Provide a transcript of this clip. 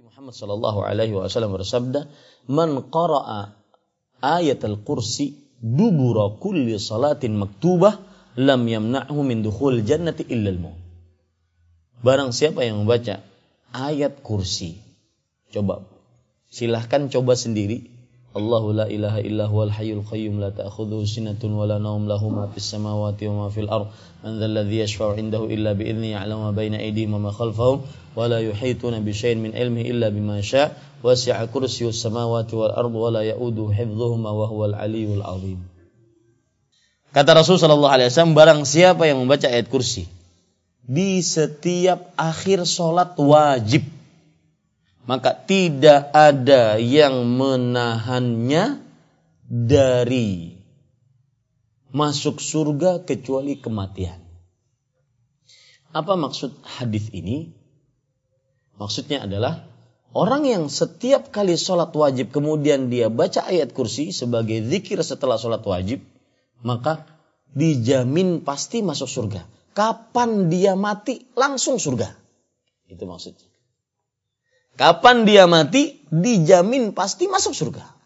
Muhammad sallallahu alaihi wasallam bersabda, "Man qara'a ayat al-kursi dubura kulli salatin maktubah lam yamna'hu min dukhul jannati illa al-maut." Barang siapa yang membaca ayat kursi. Coba silahkan coba sendiri. Allahu la ilaha illa huwal hayyul qayyum la ta'khudhuhu sinatun wa la nawm lahu ma fis samawati wa ma fil ard. Man dhal ladzi yashfa'u 'indahu illa bi idzni ya'lamu ma baina aydihim wa ma khalfahum wa la yuhituna bi syai'in min ilmihi illa bima syaa' wasi'a kursiyyus samawati wal ard wa la ya'uduhu hifdhuhuma wa huwal 'aliyyul Kata Rasul sallallahu alaihi wasallam barang siapa yang membaca ayat kursi di setiap akhir sholat wajib maka tidak ada yang menahannya dari masuk surga kecuali kematian. Apa maksud hadis ini? Maksudnya adalah orang yang setiap kali sholat wajib kemudian dia baca ayat kursi sebagai zikir setelah sholat wajib, maka dijamin pasti masuk surga. Kapan dia mati langsung surga. Itu maksudnya. Kapan dia mati, dijamin pasti masuk surga.